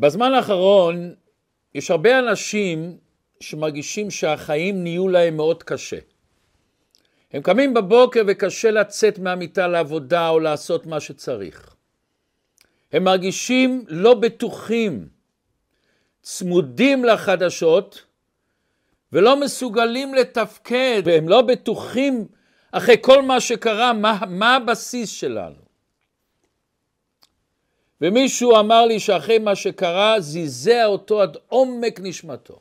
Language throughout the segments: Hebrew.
בזמן האחרון יש הרבה אנשים שמרגישים שהחיים נהיו להם מאוד קשה. הם קמים בבוקר וקשה לצאת מהמיטה לעבודה או לעשות מה שצריך. הם מרגישים לא בטוחים, צמודים לחדשות ולא מסוגלים לתפקד, והם לא בטוחים אחרי כל מה שקרה, מה, מה הבסיס שלנו. ומישהו אמר לי שאחרי מה שקרה זעזע אותו עד עומק נשמתו.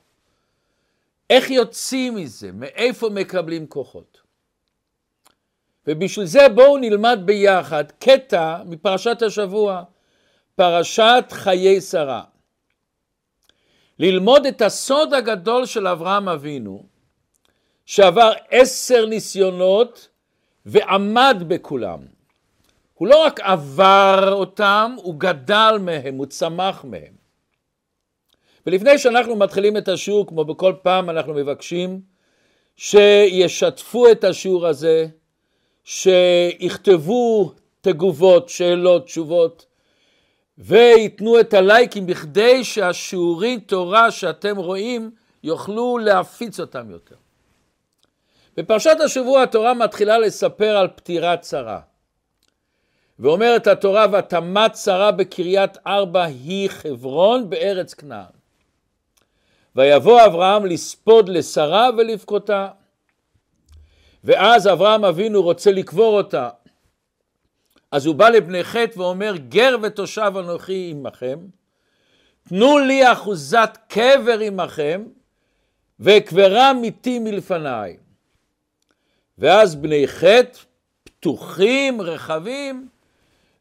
איך יוצאים מזה? מאיפה מקבלים כוחות? ובשביל זה בואו נלמד ביחד קטע מפרשת השבוע, פרשת חיי שרה. ללמוד את הסוד הגדול של אברהם אבינו, שעבר עשר ניסיונות ועמד בכולם. הוא לא רק עבר אותם, הוא גדל מהם, הוא צמח מהם. ולפני שאנחנו מתחילים את השיעור, כמו בכל פעם אנחנו מבקשים שישתפו את השיעור הזה, שיכתבו תגובות, שאלות, תשובות, וייתנו את הלייקים בכדי שהשיעורי תורה שאתם רואים יוכלו להפיץ אותם יותר. בפרשת השבוע התורה מתחילה לספר על פטירת שרה. ואומרת התורה, ותמת שרה בקריית ארבע היא חברון בארץ כנען. ויבוא אברהם לספוד לשרה ולבכותה. ואז אברהם אבינו רוצה לקבור אותה. אז הוא בא לבני חטא ואומר, גר ותושב אנוכי עמכם, תנו לי אחוזת קבר עמכם, ואקברה מיתי מלפניי. ואז בני חטא, פתוחים, רחבים,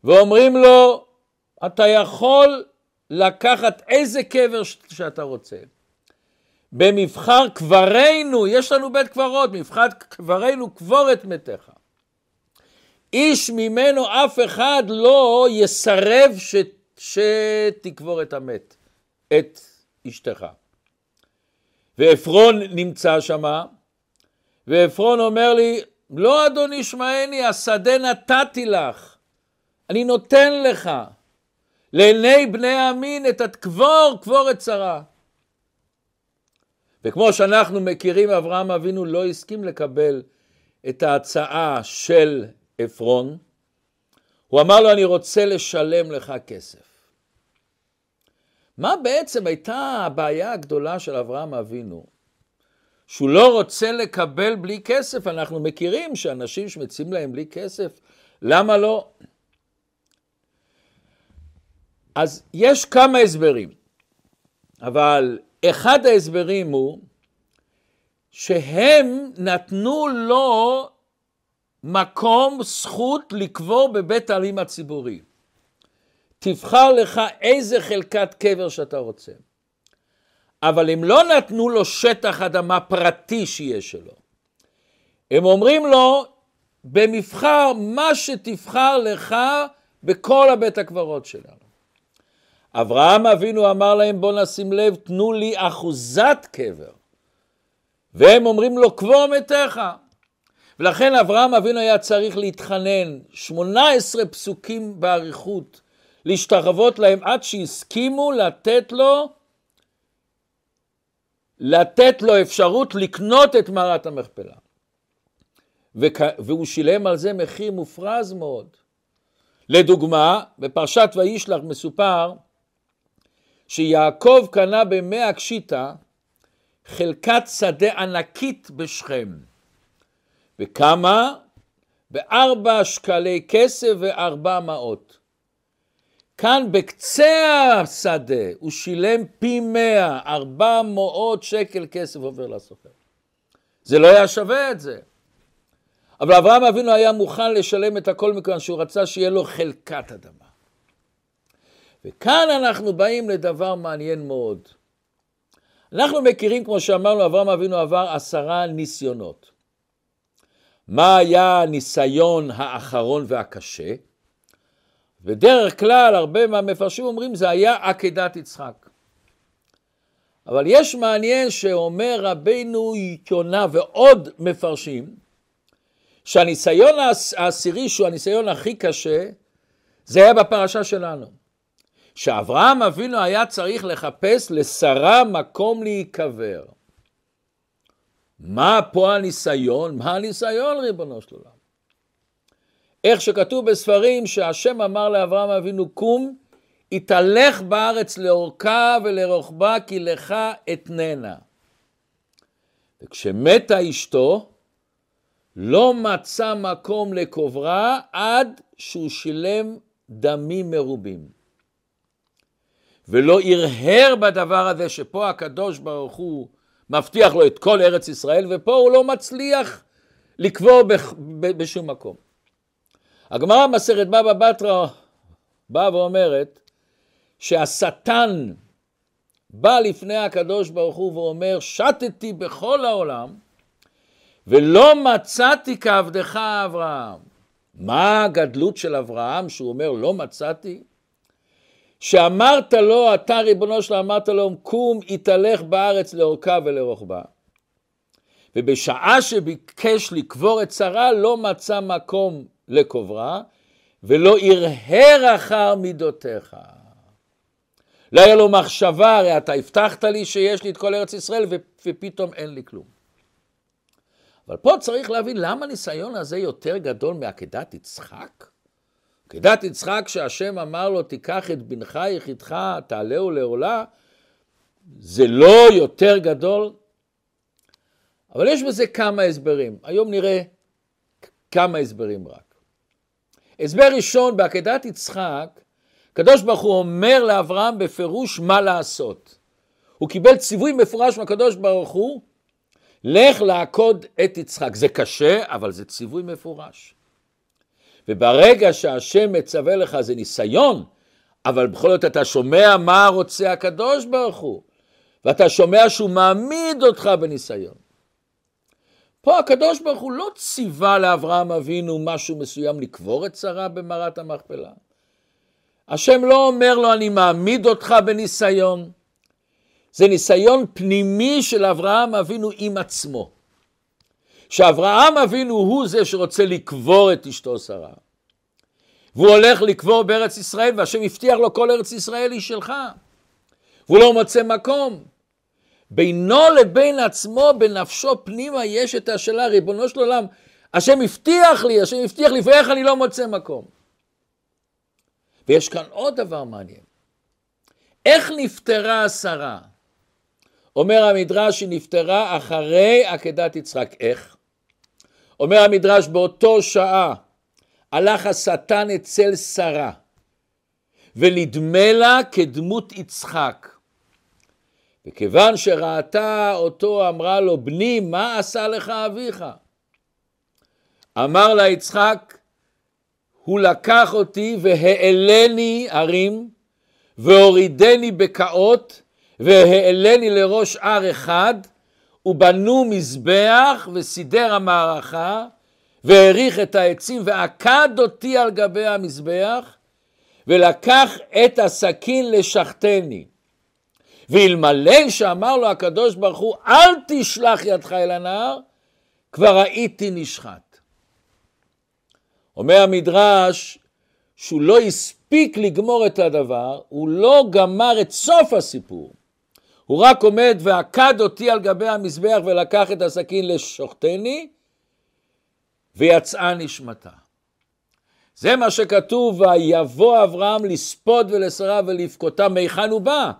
ואומרים לו, אתה יכול לקחת איזה קבר שאתה רוצה. במבחר קברנו, יש לנו בית קברות, מבחר קברנו קבור את מתיך. איש ממנו אף אחד לא יסרב ש... שתקבור את המת, את אשתך. ועפרון נמצא שמה, ועפרון אומר לי, לא אדוני שמעני, השדה נתתי לך, אני נותן לך לעיני בני המין את הקבור, קבור את שרה. וכמו שאנחנו מכירים, אברהם אבינו לא הסכים לקבל את ההצעה של עפרון. הוא אמר לו, אני רוצה לשלם לך כסף. מה בעצם הייתה הבעיה הגדולה של אברהם אבינו? שהוא לא רוצה לקבל בלי כסף. אנחנו מכירים שאנשים שמציעים להם בלי כסף, למה לא? אז יש כמה הסברים, אבל אחד ההסברים הוא שהם נתנו לו מקום, זכות לקבור בבית העלים הציבורי. תבחר לך איזה חלקת קבר שאתה רוצה. אבל הם לא נתנו לו שטח אדמה פרטי שיהיה שלו. הם אומרים לו, במבחר מה שתבחר לך בכל הבית הקברות שלנו. אברהם אבינו אמר להם, בואו נשים לב, תנו לי אחוזת קבר. והם אומרים לו, קבור מתיך. ולכן אברהם אבינו היה צריך להתחנן 18 פסוקים באריכות, להשתחוות להם עד שהסכימו לתת לו, לתת לו אפשרות לקנות את מערת המכפלה. והוא שילם על זה מחיר מופרז מאוד. לדוגמה, בפרשת וישלח מסופר שיעקב קנה במאה קשיטה חלקת שדה ענקית בשכם. וכמה? בארבע שקלי כסף וארבע מאות. כאן בקצה השדה הוא שילם פי מאה, ארבע מאות שקל כסף עובר לסוחר. זה לא היה שווה את זה. אבל אברהם אבינו היה מוכן לשלם את הכל מכיוון שהוא רצה שיהיה לו חלקת אדמה. וכאן אנחנו באים לדבר מעניין מאוד. אנחנו מכירים, כמו שאמרנו, אברהם אבינו עבר עשרה ניסיונות. מה היה הניסיון האחרון והקשה? בדרך כלל, הרבה מהמפרשים אומרים, זה היה עקדת יצחק. אבל יש מעניין שאומר רבינו יונה ועוד מפרשים, שהניסיון העשירי, שהוא הניסיון הכי קשה, זה היה בפרשה שלנו. שאברהם אבינו היה צריך לחפש לשרה מקום להיקבר. מה פה הניסיון? מה הניסיון ריבונו של עולם? איך שכתוב בספרים שהשם אמר לאברהם אבינו קום, התהלך בארץ לאורכה ולרוחבה כי לך אתננה. וכשמתה אשתו, לא מצא מקום לקוברה עד שהוא שילם דמים מרובים. ולא הרהר בדבר הזה שפה הקדוש ברוך הוא מבטיח לו את כל ארץ ישראל, ופה הוא לא מצליח לקבור בשום מקום. הגמרא במסכת בבא בתרא באה ואומרת שהשטן בא לפני הקדוש ברוך הוא ואומר, שתתי בכל העולם ולא מצאתי כעבדך אברהם. מה הגדלות של אברהם שהוא אומר לא מצאתי? שאמרת לו, אתה ריבונו שלו, אמרת לו, קום התהלך בארץ לאורכה ולרוחבה. ובשעה שביקש לקבור את שרה, לא מצא מקום לקוברה, ולא הרהר אחר מידותיך. לא היה לו מחשבה, הרי אתה הבטחת לי שיש לי את כל ארץ ישראל, ופתאום אין לי כלום. אבל פה צריך להבין למה הניסיון הזה יותר גדול מעקדת יצחק? עקדת יצחק שהשם אמר לו, תיקח את בנך יחידך, תעלהו לעולה, זה לא יותר גדול? אבל יש בזה כמה הסברים. היום נראה כמה הסברים רק. הסבר ראשון, בעקדת יצחק, הקדוש ברוך הוא אומר לאברהם בפירוש מה לעשות. הוא קיבל ציווי מפורש מהקדוש ברוך הוא, לך לעקוד את יצחק. זה קשה, אבל זה ציווי מפורש. וברגע שהשם מצווה לך זה ניסיון, אבל בכל זאת אתה שומע מה רוצה הקדוש ברוך הוא, ואתה שומע שהוא מעמיד אותך בניסיון. פה הקדוש ברוך הוא לא ציווה לאברהם אבינו משהו מסוים לקבור את שרה במערת המכפלה. השם לא אומר לו אני מעמיד אותך בניסיון. זה ניסיון פנימי של אברהם אבינו עם עצמו. שאברהם אבינו הוא זה שרוצה לקבור את אשתו שרה. והוא הולך לקבור בארץ ישראל, והשם הבטיח לו כל ארץ ישראל היא שלך. והוא לא מוצא מקום. בינו לבין עצמו, בנפשו פנימה, יש את השאלה, ריבונו של עולם, השם הבטיח לי, השם הבטיח לי, ואיך אני לא מוצא מקום? ויש כאן עוד דבר מעניין. איך נפטרה שרה? אומר המדרש, היא נפטרה אחרי עקדת יצחק. איך? אומר המדרש, באותו שעה הלך השטן אצל שרה, ונדמה לה כדמות יצחק. וכיוון שראתה אותו, אמרה לו, בני, מה עשה לך אביך? אמר לה יצחק, הוא לקח אותי והעלני הרים, והורידני בקעות, והעלני לראש הר אחד, ובנו מזבח וסידר המערכה, והעריך את העצים, ועקד אותי על גבי המזבח, ולקח את הסכין לשחטני. ואלמלא שאמר לו הקדוש ברוך הוא, אל תשלח ידך אל הנהר, כבר הייתי נשחט. אומר המדרש שהוא לא הספיק לגמור את הדבר, הוא לא גמר את סוף הסיפור. הוא רק עומד ועקד אותי על גבי המזבח ולקח את הסכין לשוחטני, ויצאה נשמתה. זה מה שכתוב, ויבוא אברהם לספוד ולשרה ולבכותה, מהיכן הוא בא?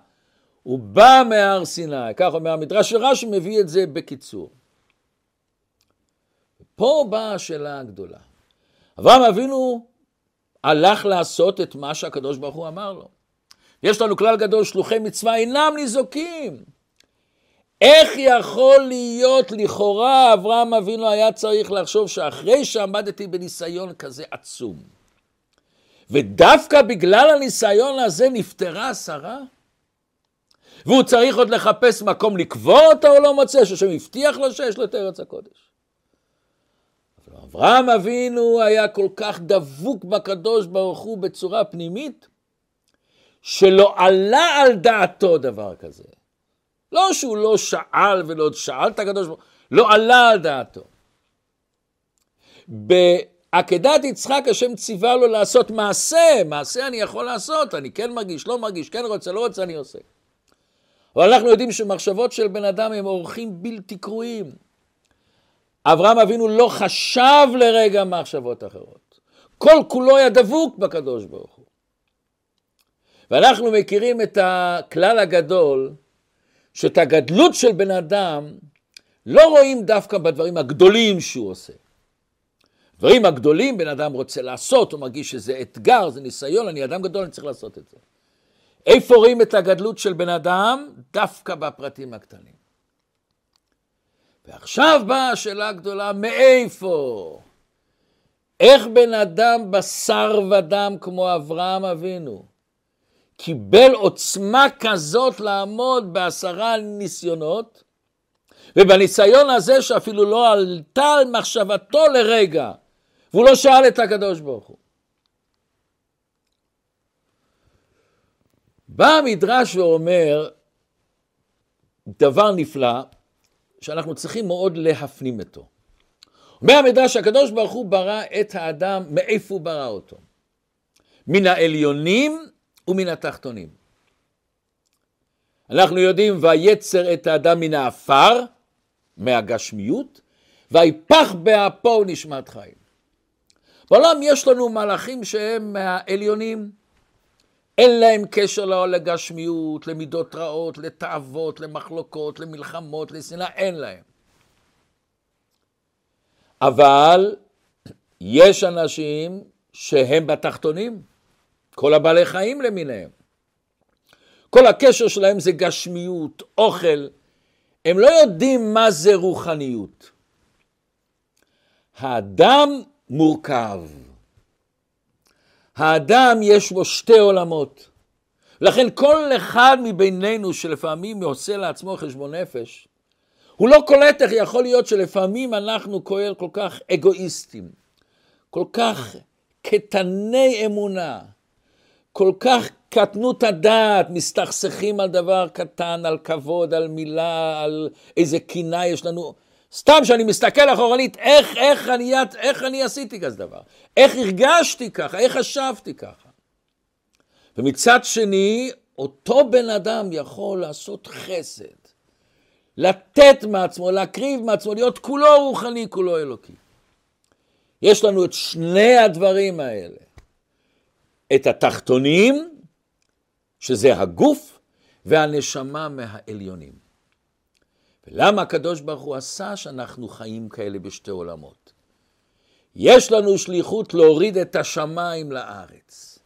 הוא בא מהר סיני, כך אומר המדרש, ורש"י מביא את זה בקיצור. פה באה השאלה הגדולה. אברהם אבינו הלך לעשות את מה שהקדוש ברוך הוא אמר לו. יש לנו כלל גדול, שלוחי מצווה אינם ניזוקים. איך יכול להיות לכאורה אברהם אבינו היה צריך לחשוב שאחרי שעמדתי בניסיון כזה עצום, ודווקא בגלל הניסיון הזה נפטרה שרה? והוא צריך עוד לחפש מקום לקבור אותה או לא מוצא, שהשם הבטיח לו שיש לו את ארץ הקודש. אבל אברהם אבינו היה כל כך דבוק בקדוש ברוך הוא בצורה פנימית, שלא עלה על דעתו דבר כזה. לא שהוא לא שאל ולא שאל את הקדוש ברוך הוא, לא עלה על דעתו. עקדת יצחק השם ציווה לו לעשות מעשה, מעשה אני יכול לעשות, אני כן מרגיש, לא מרגיש, כן רוצה, לא רוצה, אני עושה. אבל אנחנו יודעים שמחשבות של בן אדם הם אורחים בלתי קרואים. אברהם אבינו לא חשב לרגע מחשבות אחרות. כל כולו היה דבוק בקדוש ברוך. ואנחנו מכירים את הכלל הגדול, שאת הגדלות של בן אדם לא רואים דווקא בדברים הגדולים שהוא עושה. דברים הגדולים בן אדם רוצה לעשות, הוא מרגיש שזה אתגר, זה ניסיון, אני אדם גדול, אני צריך לעשות את זה. איפה רואים את הגדלות של בן אדם? דווקא בפרטים הקטנים. ועכשיו באה השאלה הגדולה, מאיפה? איך בן אדם בשר ודם כמו אברהם אבינו קיבל עוצמה כזאת לעמוד בעשרה ניסיונות, ובניסיון הזה שאפילו לא עלתה על מחשבתו לרגע, והוא לא שאל את הקדוש ברוך הוא. בא המדרש ואומר דבר נפלא, שאנחנו צריכים מאוד להפנים אותו. אומר המדרש, הקדוש ברוך הוא ברא את האדם, מאיפה הוא ברא אותו? מן העליונים ומן התחתונים. אנחנו יודעים, ויצר את האדם מן העפר, מהגשמיות, ויפח באפו נשמת חיים. בעולם יש לנו מלאכים שהם מהעליונים, אין להם קשר לא לגשמיות, למידות רעות, לתאוות, למחלוקות, למלחמות, לשנאה, אין להם. אבל יש אנשים שהם בתחתונים, כל הבעלי חיים למיניהם. כל הקשר שלהם זה גשמיות, אוכל. הם לא יודעים מה זה רוחניות. האדם מורכב. האדם יש בו שתי עולמות. לכן כל אחד מבינינו שלפעמים עושה לעצמו חשבון נפש, הוא לא קולט איך יכול להיות שלפעמים אנחנו כל, כך אגואיסטים, כל כך קטני אמונה, כל כך קטנות הדעת, מסתכסכים על דבר קטן, על כבוד, על מילה, על איזה קינה יש לנו. סתם שאני מסתכל אחורנית, איך, איך, אני, איך אני עשיתי כזה דבר? איך הרגשתי ככה? איך חשבתי ככה? ומצד שני, אותו בן אדם יכול לעשות חסד, לתת מעצמו, להקריב מעצמו, להיות כולו רוחני, כולו אלוקי. יש לנו את שני הדברים האלה. את התחתונים, שזה הגוף, והנשמה מהעליונים. ולמה הקדוש ברוך הוא עשה שאנחנו חיים כאלה בשתי עולמות? יש לנו שליחות להוריד את השמיים לארץ.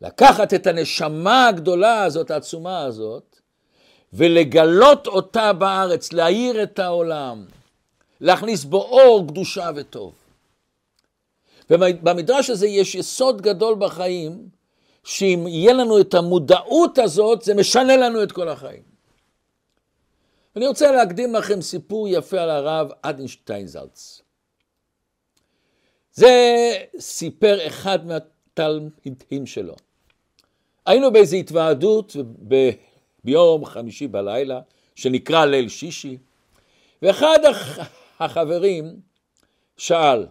לקחת את הנשמה הגדולה הזאת, העצומה הזאת, ולגלות אותה בארץ, להאיר את העולם, להכניס בו אור, קדושה וטוב. ובמדרש הזה יש יסוד גדול בחיים, שאם יהיה לנו את המודעות הזאת, זה משנה לנו את כל החיים. אני רוצה להקדים לכם סיפור יפה על הרב אדינשטיין זלץ. זה סיפר אחד מהתלמידים שלו. היינו באיזו התוועדות ב... ביום חמישי בלילה, שנקרא ליל שישי, ואחד החברים שאל,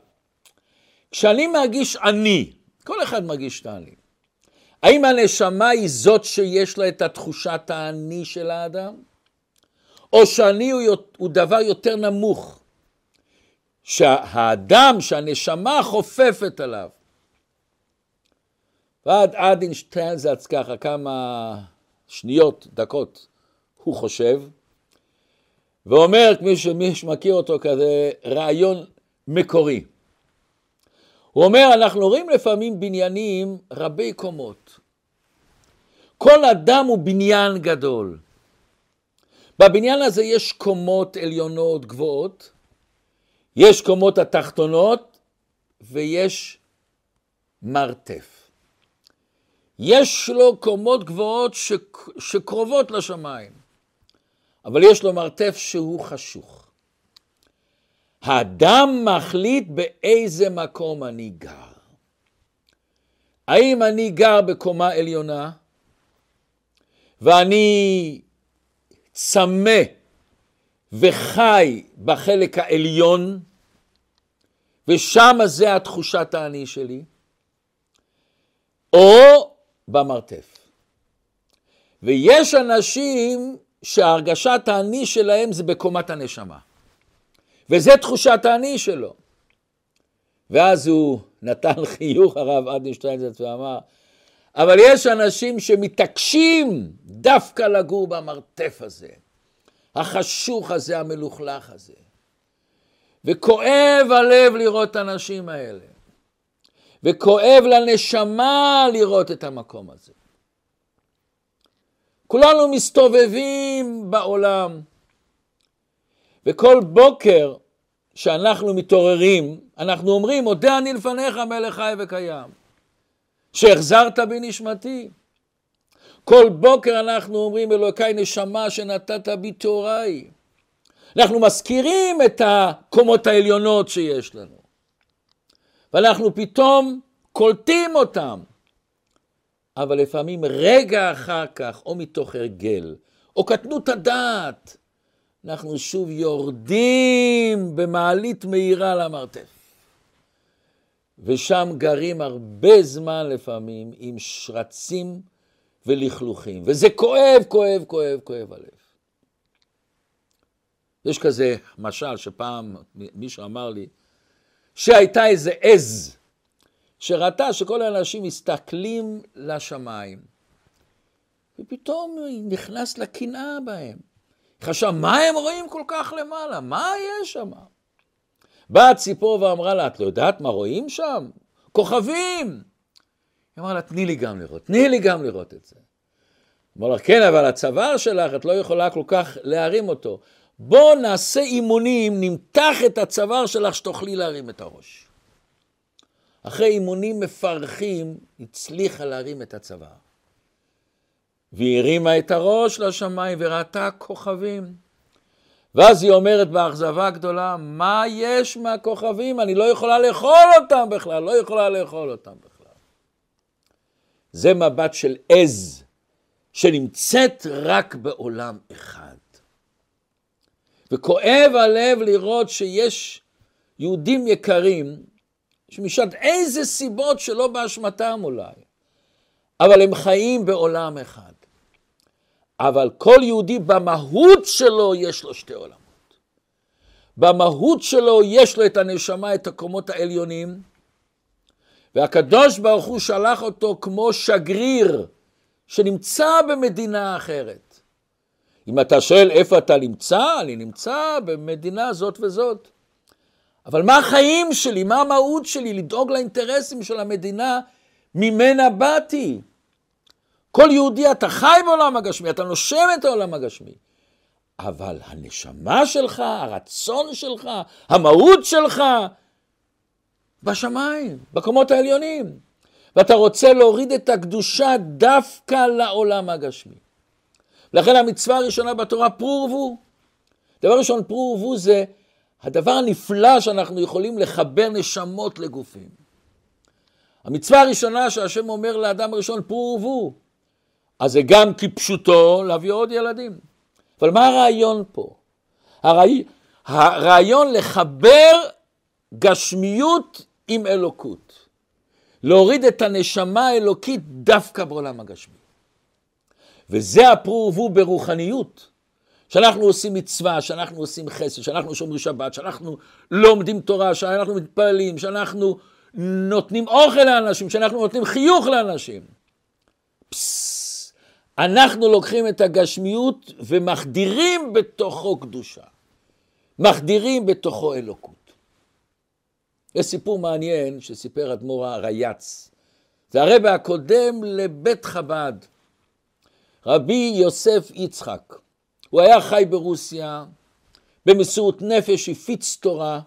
כשאני מרגיש אני, כל אחד מרגיש את האני, האם הנשמה היא זאת שיש לה את התחושת האני של האדם? או שאני הוא, הוא דבר יותר נמוך, שהאדם, שהנשמה חופפת עליו. ועד אדינשטיינזץ ככה כמה שניות, דקות, הוא חושב, ואומר, כמי שמכיר אותו כזה, רעיון מקורי. הוא אומר, אנחנו רואים לפעמים בניינים רבי קומות. כל אדם הוא בניין גדול. בבניין הזה יש קומות עליונות גבוהות, יש קומות התחתונות ויש מרתף. יש לו קומות גבוהות שקרובות לשמיים, אבל יש לו מרתף שהוא חשוך. האדם מחליט באיזה מקום אני גר. האם אני גר בקומה עליונה ואני צמא וחי בחלק העליון, ושם זה התחושת האני שלי, או במרתף. ויש אנשים שהרגשת האני שלהם זה בקומת הנשמה. וזה תחושת האני שלו. ואז הוא נתן חיוך הרב אדין שטיינזרץ ואמר, אבל יש אנשים שמתעקשים דווקא לגור במרתף הזה, החשוך הזה, המלוכלך הזה. וכואב הלב לראות את האנשים האלה. וכואב לנשמה לראות את המקום הזה. כולנו מסתובבים בעולם, וכל בוקר שאנחנו מתעוררים, אנחנו אומרים, מודה אני לפניך מלך חי וקיים, שהחזרת בי נשמתי. כל בוקר אנחנו אומרים, אלוקי נשמה שנתת בי תוראי. אנחנו מזכירים את הקומות העליונות שיש לנו, ואנחנו פתאום קולטים אותם. אבל לפעמים רגע אחר כך, או מתוך הרגל, או קטנות הדעת, אנחנו שוב יורדים במעלית מהירה למרתף. ושם גרים הרבה זמן לפעמים עם שרצים ולכלוכים. וזה כואב, כואב, כואב, כואב הלב. יש כזה משל שפעם מישהו אמר לי, שהייתה איזה עז שראתה שכל האנשים מסתכלים לשמיים, ופתאום נכנס לקנאה בהם. חשב, מה הם רואים כל כך למעלה? מה יש שם? באה הציפור ואמרה לה, את לא יודעת מה רואים שם? כוכבים! היא אמרה לה, תני לי גם לראות, תני לי גם לראות את זה. אמר לה, כן, אבל הצוואר שלך, את לא יכולה כל כך להרים אותו. בוא נעשה אימונים, נמתח את הצוואר שלך שתוכלי להרים את הראש. אחרי אימונים מפרכים, הצליחה להרים את הצוואר. והיא הרימה את הראש לשמיים וראתה כוכבים. ואז היא אומרת באכזבה גדולה, מה יש מהכוכבים? אני לא יכולה לאכול אותם בכלל, לא יכולה לאכול אותם בכלל. זה מבט של עז, שנמצאת רק בעולם אחד. וכואב הלב לראות שיש יהודים יקרים, שמשעת איזה סיבות שלא באשמתם אולי, אבל הם חיים בעולם אחד. אבל כל יהודי במהות שלו יש לו שתי עולמות. במהות שלו יש לו את הנשמה, את הקומות העליונים, והקדוש ברוך הוא שלח אותו כמו שגריר שנמצא במדינה אחרת. אם אתה שואל איפה אתה נמצא, אני נמצא במדינה זאת וזאת. אבל מה החיים שלי, מה המהות שלי? לדאוג לאינטרסים של המדינה ממנה באתי. כל יהודי אתה חי בעולם הגשמי, אתה נושם את העולם הגשמי. אבל הנשמה שלך, הרצון שלך, המהות שלך, בשמיים, בקומות העליונים. ואתה רוצה להוריד את הקדושה דווקא לעולם הגשמי. לכן המצווה הראשונה בתורה, פרו ורבו. דבר ראשון, פרו ורבו זה הדבר הנפלא שאנחנו יכולים לחבר נשמות לגופים. המצווה הראשונה שהשם אומר לאדם הראשון, פרו ורבו. אז זה גם כפשוטו להביא עוד ילדים. אבל מה הרעיון פה? הרעי... הרעיון לחבר גשמיות עם אלוקות. להוריד את הנשמה האלוקית דווקא בעולם הגשמי. וזה הפרו ורבו ברוחניות. שאנחנו עושים מצווה, שאנחנו עושים חסד, שאנחנו שומרים שבת, שאנחנו לומדים תורה, שאנחנו מתפללים, שאנחנו נותנים אוכל לאנשים, שאנחנו נותנים חיוך לאנשים. פססס. אנחנו לוקחים את הגשמיות ומחדירים בתוכו קדושה. מחדירים בתוכו אלוקות. יש סיפור מעניין שסיפר אדמו"ר הרייץ. זה הרבה הקודם לבית חב"ד. רבי יוסף יצחק. הוא היה חי ברוסיה, במסירות נפש הפיץ תורה.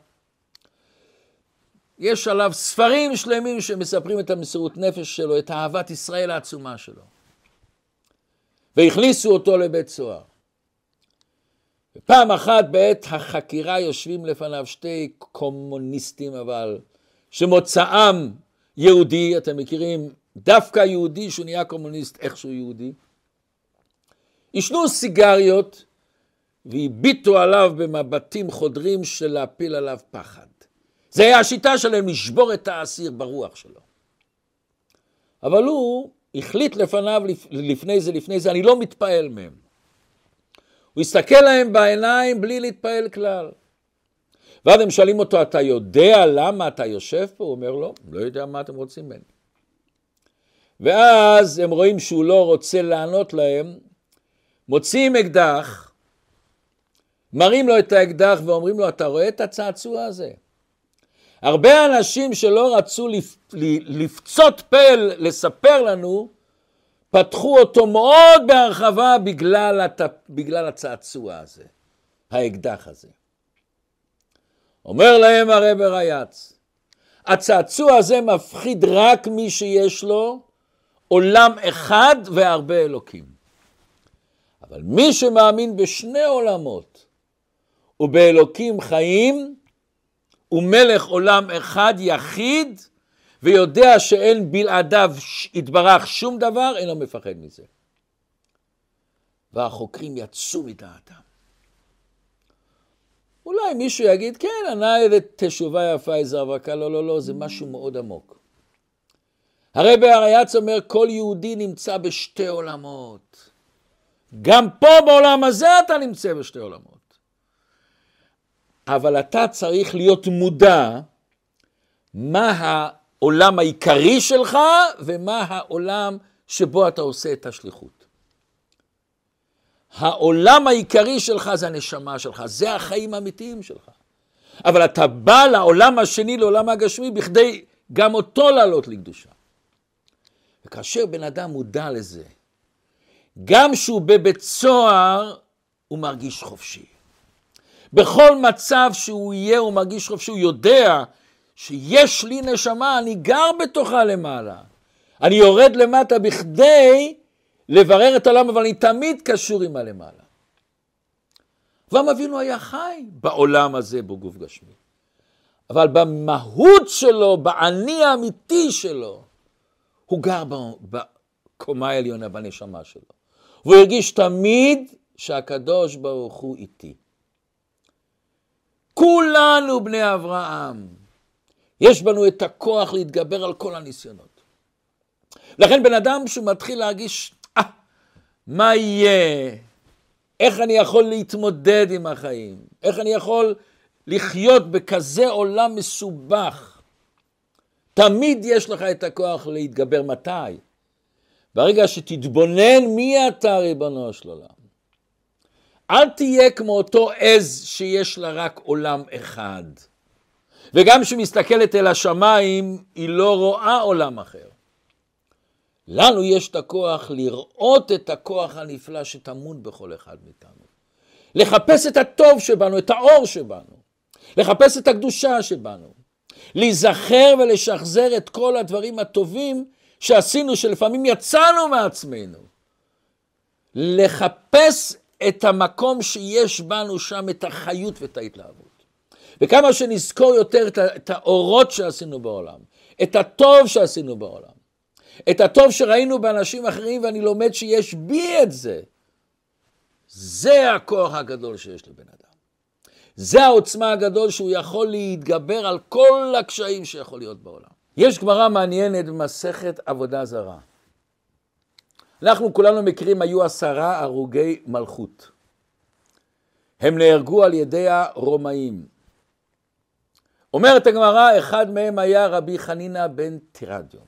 יש עליו ספרים שלמים שמספרים את המסירות נפש שלו, את אהבת ישראל העצומה שלו. והכניסו אותו לבית סוהר. פעם אחת בעת החקירה יושבים לפניו שתי קומוניסטים אבל, שמוצאם יהודי, אתם מכירים, דווקא יהודי שהוא נהיה קומוניסט איכשהו יהודי. עישנו סיגריות והביטו עליו במבטים חודרים של להפיל עליו פחד. זה היה השיטה שלהם לשבור את האסיר ברוח שלו. אבל הוא החליט לפניו, לפני זה, לפני זה, אני לא מתפעל מהם. הוא הסתכל להם בעיניים בלי להתפעל כלל. ואז הם שואלים אותו, אתה יודע למה אתה יושב פה? הוא אומר, לא, לא יודע מה אתם רוצים ממני. ואז הם רואים שהוא לא רוצה לענות להם, מוציאים אקדח, מראים לו את האקדח ואומרים לו, אתה רואה את הצעצוע הזה? הרבה אנשים שלא רצו לפצות פה לספר לנו, פתחו אותו מאוד בהרחבה בגלל, הת... בגלל הצעצוע הזה, האקדח הזה. אומר להם הרב רייץ, הצעצוע הזה מפחיד רק מי שיש לו עולם אחד והרבה אלוקים. אבל מי שמאמין בשני עולמות ובאלוקים חיים, הוא מלך עולם אחד יחיד, ויודע שאין בלעדיו יתברך שום דבר, אינו מפחד מזה. והחוקרים יצאו מדעתם. אולי מישהו יגיד, כן, ענה איזה תשובה יפה, איזה אבקה, לא, לא, לא, זה משהו מאוד עמוק. הרי בהריאץ אומר, כל יהודי נמצא בשתי עולמות. גם פה בעולם הזה אתה נמצא בשתי עולמות. אבל אתה צריך להיות מודע מה העולם העיקרי שלך ומה העולם שבו אתה עושה את השליחות. העולם העיקרי שלך זה הנשמה שלך, זה החיים האמיתיים שלך. אבל אתה בא לעולם השני, לעולם הגשמי, בכדי גם אותו לעלות לקדושה. וכאשר בן אדם מודע לזה, גם שהוא בבית סוהר, הוא מרגיש חופשי. בכל מצב שהוא יהיה, הוא מרגיש חופשי, הוא יודע שיש לי נשמה, אני גר בתוכה למעלה. אני יורד למטה בכדי לברר את העולם, אבל אני תמיד קשור עם הלמעלה. אברהם אבינו היה חי בעולם הזה בגוף גשמי. אבל במהות שלו, באני האמיתי שלו, הוא גר בקומה העליונה, בנשמה שלו. והוא הרגיש תמיד שהקדוש ברוך הוא איתי. כולנו בני אברהם. יש בנו את הכוח להתגבר על כל הניסיונות. לכן בן אדם שהוא מתחיל להרגיש, אה, מה יהיה? איך אני יכול להתמודד עם החיים? איך אני יכול לחיות בכזה עולם מסובך? תמיד יש לך את הכוח להתגבר. מתי? ברגע שתתבונן מי אתה ריבונו של עולם. אל תהיה כמו אותו עז שיש לה רק עולם אחד. וגם כשהיא מסתכלת אל השמיים, היא לא רואה עולם אחר. לנו יש את הכוח לראות את הכוח הנפלא שטמון בכל אחד מאיתנו. לחפש את הטוב שבנו, את האור שבנו. לחפש את הקדושה שבנו. להיזכר ולשחזר את כל הדברים הטובים שעשינו, שלפעמים יצאנו מעצמנו. לחפש את המקום שיש בנו שם, את החיות ואת ההתלהבות. וכמה שנזכור יותר את האורות שעשינו בעולם, את הטוב שעשינו בעולם, את הטוב שראינו באנשים אחרים, ואני לומד שיש בי את זה, זה הכוח הגדול שיש לבן אדם. זה העוצמה הגדול שהוא יכול להתגבר על כל הקשיים שיכול להיות בעולם. יש גמרא מעניינת במסכת עבודה זרה. אנחנו כולנו מכירים, היו עשרה הרוגי מלכות. הם נהרגו על ידי הרומאים. אומרת הגמרא, אחד מהם היה רבי חנינא בן תירדיון.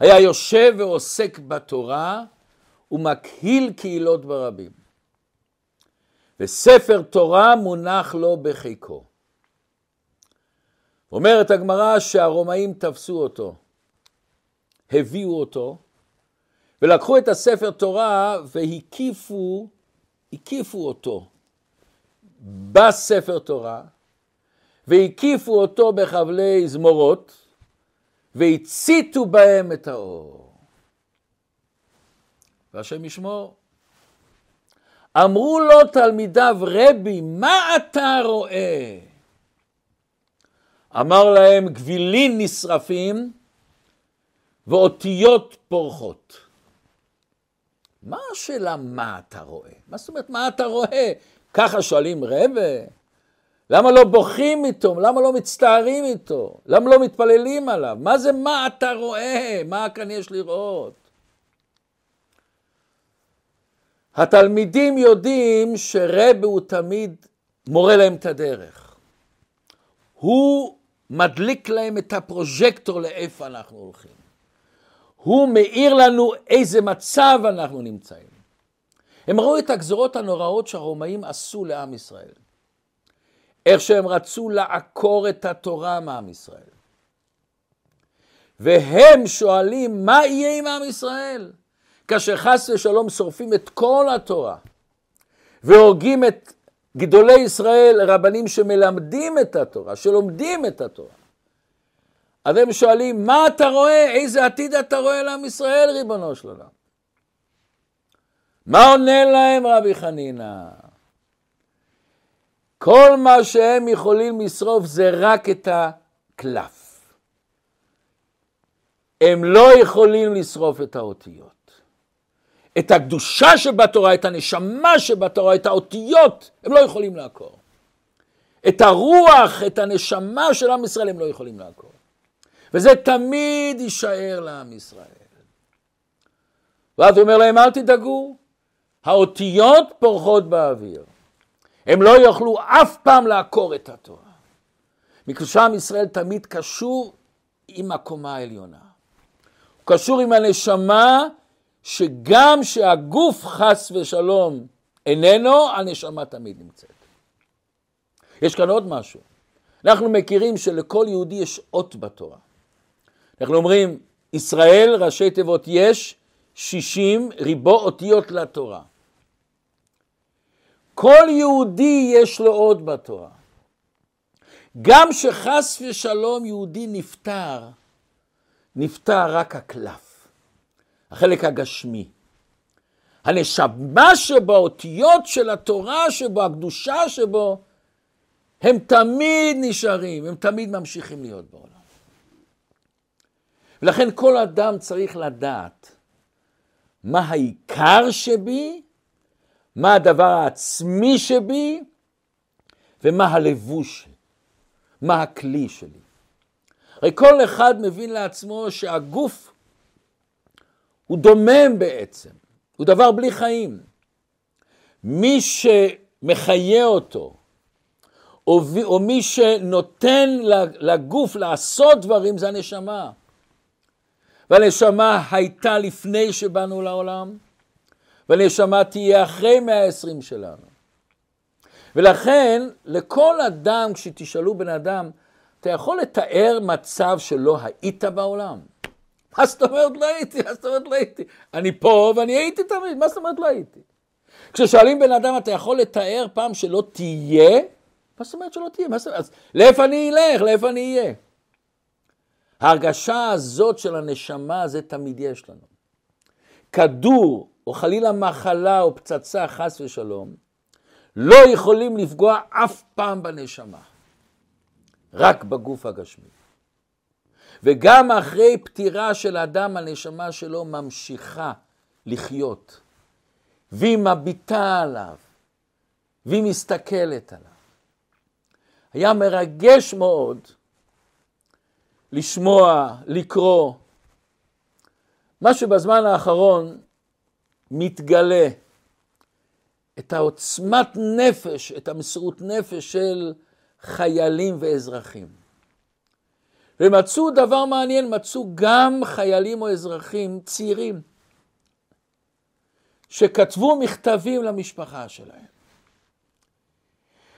היה יושב ועוסק בתורה ומקהיל קהילות ברבים. וספר תורה מונח לו בחיקו. אומרת הגמרא שהרומאים תפסו אותו, הביאו אותו, ולקחו את הספר תורה והקיפו, הקיפו אותו בספר תורה, והקיפו אותו בחבלי זמורות, והציתו בהם את האור. והשם ישמור. אמרו לו תלמידיו, רבי, מה אתה רואה? אמר להם, גבילים נשרפים ואותיות פורחות. מה השאלה מה אתה רואה? מה זאת אומרת מה אתה רואה? ככה שואלים רבה? למה לא בוכים איתו? למה לא מצטערים איתו? למה לא מתפללים עליו? מה זה מה אתה רואה? מה כאן יש לראות? התלמידים יודעים שרבי הוא תמיד מורה להם את הדרך. הוא מדליק להם את הפרוז'קטור לאיפה אנחנו הולכים. הוא מאיר לנו איזה מצב אנחנו נמצאים. הם ראו את הגזרות הנוראות שהרומאים עשו לעם ישראל. איך שהם רצו לעקור את התורה מעם ישראל. והם שואלים, מה יהיה עם עם ישראל? כאשר חס ושלום שורפים את כל התורה והורגים את גדולי ישראל, רבנים שמלמדים את התורה, שלומדים את התורה. אז הם שואלים, מה אתה רואה? איזה עתיד אתה רואה לעם ישראל, ריבונו של עולם? מה עונה להם רבי חנינא? כל מה שהם יכולים לשרוף זה רק את הקלף. הם לא יכולים לשרוף את האותיות. את הקדושה שבתורה, את הנשמה שבתורה, את האותיות, הם לא יכולים לעקור. את הרוח, את הנשמה של עם ישראל הם לא יכולים לעקור. וזה תמיד יישאר לעם ישראל. ואז הוא אומר להם, אל תדאגו, האותיות פורחות באוויר. הם לא יוכלו אף פעם לעקור את התורה. מקדושה עם ישראל תמיד קשור עם הקומה העליונה. הוא קשור עם הנשמה שגם שהגוף חס ושלום איננו, הנשמה תמיד נמצאת. יש כאן עוד משהו. אנחנו מכירים שלכל יהודי יש אות בתורה. אנחנו אומרים, ישראל, ראשי תיבות יש, שישים ריבו אותיות לתורה. כל יהודי יש לו אות בתורה. גם שחס ושלום יהודי נפטר, נפטר רק הקלף. החלק הגשמי. הנשמה שבו, האותיות של התורה שבו, הקדושה שבו, הם תמיד נשארים, הם תמיד ממשיכים להיות בעולם. ולכן כל אדם צריך לדעת מה העיקר שבי, מה הדבר העצמי שבי, ומה הלבוש, מה הכלי שלי. הרי כל אחד מבין לעצמו שהגוף הוא דומם בעצם, הוא דבר בלי חיים. מי שמחיה אותו, או, מי שנותן לגוף לעשות דברים, זה הנשמה. והנשמה הייתה לפני שבאנו לעולם, והנשמה תהיה אחרי מאה העשרים שלנו. ולכן, לכל אדם, כשתשאלו בן אדם, אתה יכול לתאר מצב שלא היית בעולם? מה זאת אומרת לא הייתי? מה זאת אומרת לא הייתי? אני פה ואני הייתי תמיד, מה זאת אומרת לא הייתי? כששואלים בן אדם, אתה יכול לתאר פעם שלא תהיה? מה זאת אומרת שלא תהיה? מה זאת אומרת? אז לאיפה אני אלך? לאיפה אני אהיה? ההרגשה הזאת של הנשמה, זה תמיד יש לנו. כדור, או חלילה מחלה או פצצה, חס ושלום, לא יכולים לפגוע אף פעם בנשמה, רק בגוף הגשמי. וגם אחרי פטירה של אדם, הנשמה שלו ממשיכה לחיות. והיא מביטה עליו, והיא מסתכלת עליו. היה מרגש מאוד לשמוע, לקרוא, מה שבזמן האחרון מתגלה, את העוצמת נפש, את המסירות נפש של חיילים ואזרחים. ומצאו דבר מעניין, מצאו גם חיילים או אזרחים צעירים שכתבו מכתבים למשפחה שלהם.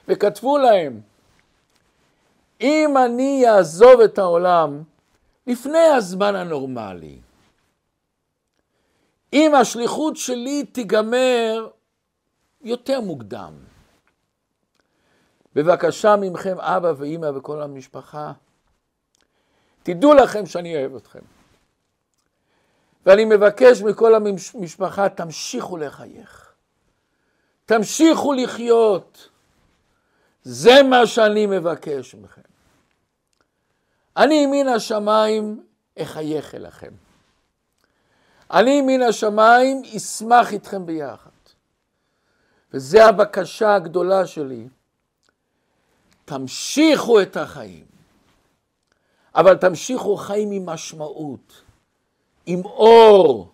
וכתבו להם, אם אני אעזוב את העולם לפני הזמן הנורמלי, אם השליחות שלי תיגמר יותר מוקדם, בבקשה ממכם, אבא ואימא וכל המשפחה, תדעו לכם שאני אוהב אתכם. ואני מבקש מכל המשפחה, תמשיכו לחייך. תמשיכו לחיות. זה מה שאני מבקש מכם. אני מן השמיים אחייך אליכם. אני מן השמיים אשמח איתכם ביחד. וזו הבקשה הגדולה שלי. תמשיכו את החיים, אבל תמשיכו חיים עם משמעות, עם אור,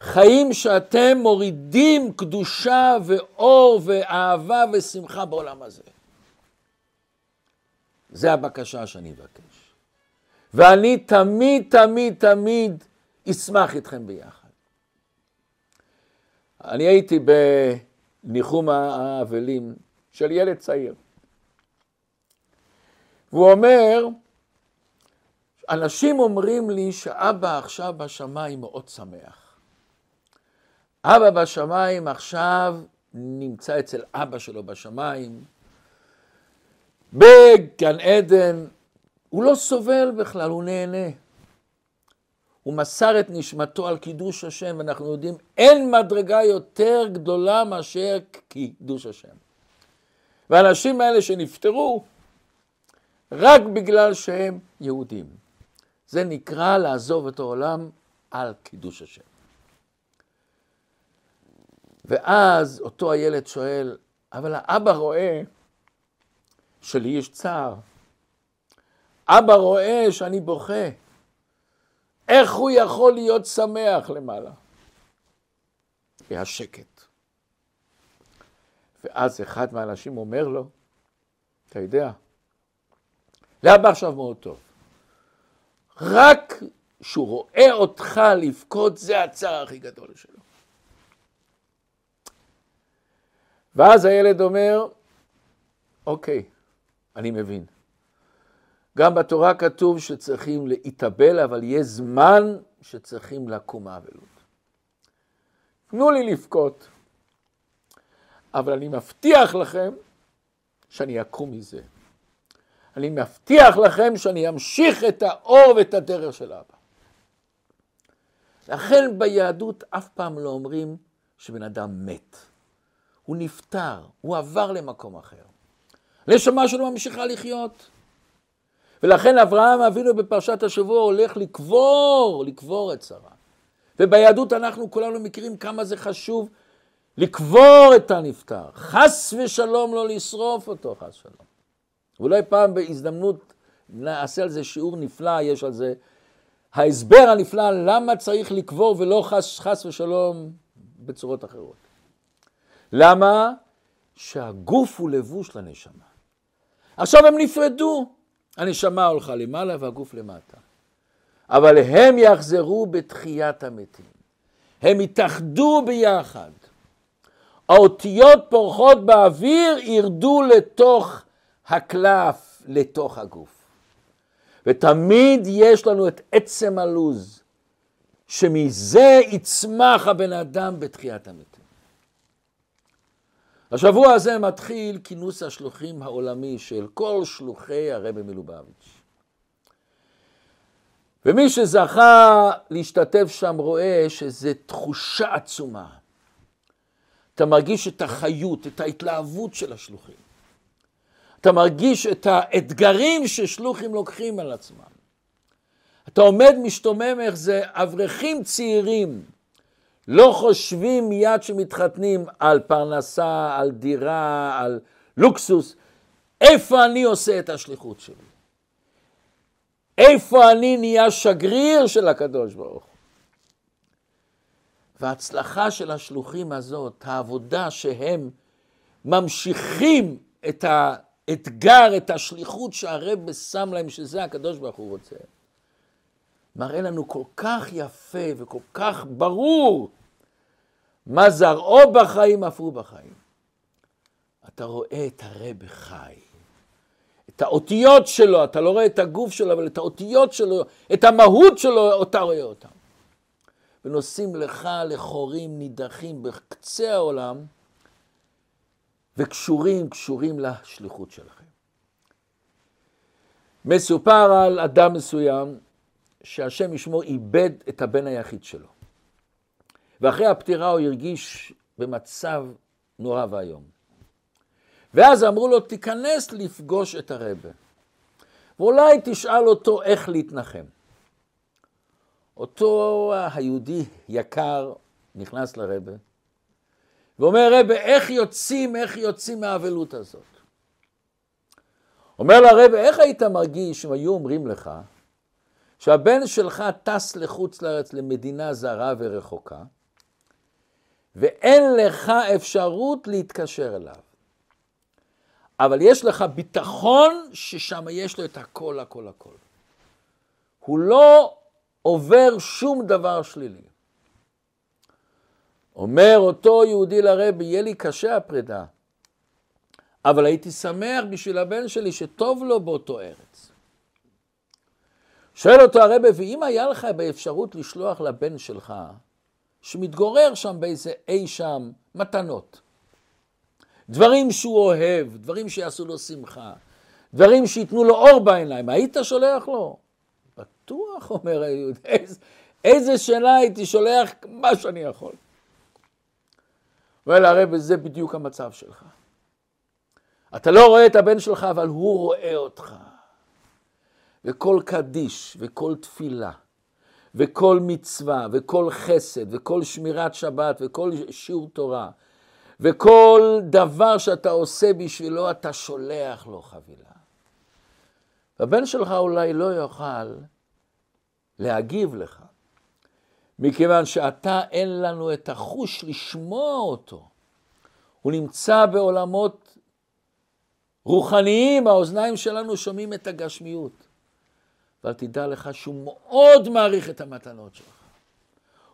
חיים שאתם מורידים קדושה ואור ואהבה ושמחה בעולם הזה. זה הבקשה שאני מבקש. ואני תמיד, תמיד, תמיד אשמח איתכם ביחד. אני הייתי בניחום האבלים של ילד צעיר. והוא אומר, אנשים אומרים לי שאבא עכשיו בשמיים מאוד שמח. אבא בשמיים עכשיו נמצא אצל אבא שלו בשמיים, בגן עדן, הוא לא סובל בכלל, הוא נהנה. הוא מסר את נשמתו על קידוש השם, ואנחנו יודעים, אין מדרגה יותר גדולה מאשר קידוש השם. והאנשים האלה שנפטרו, רק בגלל שהם יהודים. זה נקרא לעזוב את העולם על קידוש השם. ואז אותו הילד שואל, אבל האבא רואה שלי יש צער. אבא רואה שאני בוכה. איך הוא יכול להיות שמח למעלה? היה שקט. ואז אחד מהאנשים אומר לו, אתה יודע, לאבא עכשיו מאוד טוב. רק שהוא רואה אותך לבכות, זה הצער הכי גדול שלו. ואז הילד אומר, אוקיי, אני מבין. גם בתורה כתוב שצריכים להתאבל, אבל יש זמן שצריכים לקום האבלות. תנו לי לבכות, אבל אני מבטיח לכם שאני אקום מזה. אני מבטיח לכם שאני אמשיך את האור ואת הדרך של אבא. לכן ביהדות אף פעם לא אומרים שבן אדם מת. הוא נפטר, הוא עבר למקום אחר. הנשמה שלו ממשיכה לחיות. ולכן אברהם אבינו בפרשת השבוע הולך לקבור, לקבור את שרה. וביהדות אנחנו כולנו מכירים כמה זה חשוב לקבור את הנפטר. חס ושלום לא לשרוף אותו, חס ושלום. ואולי פעם בהזדמנות נעשה על זה שיעור נפלא, יש על זה ההסבר הנפלא למה צריך לקבור ולא חס, חס ושלום בצורות אחרות. למה? שהגוף הוא לבוש לנשמה. עכשיו הם נפרדו, הנשמה הולכה למעלה והגוף למטה. אבל הם יחזרו בתחיית המתים. הם יתאחדו ביחד. האותיות פורחות באוויר ירדו לתוך הקלף, לתוך הגוף. ותמיד יש לנו את עצם הלוז, שמזה יצמח הבן אדם בתחיית המתים. השבוע הזה מתחיל כינוס השלוחים העולמי של כל שלוחי הרבי מלובביץ'. ומי שזכה להשתתף שם רואה שזו תחושה עצומה. אתה מרגיש את החיות, את ההתלהבות של השלוחים. אתה מרגיש את האתגרים ששלוחים לוקחים על עצמם. אתה עומד משתומם איך זה אברכים צעירים לא חושבים מיד שמתחתנים על פרנסה, על דירה, על לוקסוס. איפה אני עושה את השליחות שלי? איפה אני נהיה שגריר של הקדוש ברוך הוא? וההצלחה של השלוחים הזאת, העבודה שהם ממשיכים את האתגר, את השליחות שהרב שם להם, שזה הקדוש ברוך הוא רוצה. מראה לנו כל כך יפה וכל כך ברור מה זרעו בחיים אף הוא בחיים. אתה רואה את הרב חי, את האותיות שלו, אתה לא רואה את הגוף שלו, אבל את האותיות שלו, את המהות שלו, אתה רואה אותם. ונוסעים לך לחורים נידחים בקצה העולם, וקשורים, קשורים לשליחות שלכם. מסופר על אדם מסוים שהשם ישמור איבד את הבן היחיד שלו. ואחרי הפטירה הוא הרגיש במצב נורא ואיום. ואז אמרו לו, תיכנס לפגוש את הרבה, ואולי תשאל אותו איך להתנחם. אותו היהודי יקר נכנס לרבה, ואומר, רבה, איך יוצאים, איך יוצאים מהאבלות הזאת? אומר לרב, איך היית מרגיש אם היו אומרים לך שהבן שלך טס לחוץ לארץ למדינה זרה ורחוקה, ואין לך אפשרות להתקשר אליו. אבל יש לך ביטחון ששם יש לו את הכל, הכל, הכל. הוא לא עובר שום דבר שלילי. אומר אותו יהודי לרבי, יהיה לי קשה הפרידה, אבל הייתי שמח בשביל הבן שלי שטוב לו באותו ארץ. שואל אותו הרבי, ואם היה לך באפשרות לשלוח לבן שלך, שמתגורר שם באיזה אי שם, מתנות, דברים שהוא אוהב, דברים שיעשו לו שמחה, דברים שייתנו לו אור בעיניים, היית שולח לו? בטוח, אומר היהודי, איזה, איזה שאלה הייתי שולח מה שאני יכול. אומר הרב, זה בדיוק המצב שלך. אתה לא רואה את הבן שלך, אבל הוא רואה אותך. וכל קדיש, וכל תפילה, וכל מצווה, וכל חסד, וכל שמירת שבת, וכל שיעור תורה, וכל דבר שאתה עושה בשבילו, אתה שולח לו חבילה. הבן שלך אולי לא יוכל להגיב לך, מכיוון שאתה אין לנו את החוש לשמוע אותו. הוא נמצא בעולמות רוחניים, האוזניים שלנו שומעים את הגשמיות. אבל תדע לך שהוא מאוד מעריך את המתנות שלך.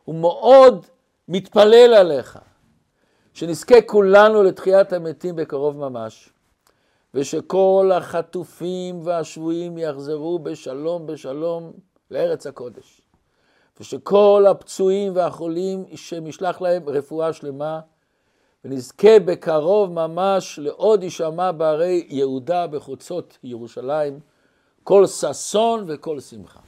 הוא מאוד מתפלל עליך. שנזכה כולנו לתחיית המתים בקרוב ממש, ושכל החטופים והשבויים יחזרו בשלום בשלום לארץ הקודש. ושכל הפצועים והחולים, שמשלח להם רפואה שלמה, ונזכה בקרוב ממש לעוד יישמע בערי יהודה בחוצות ירושלים, כל ששון וכל שמחה.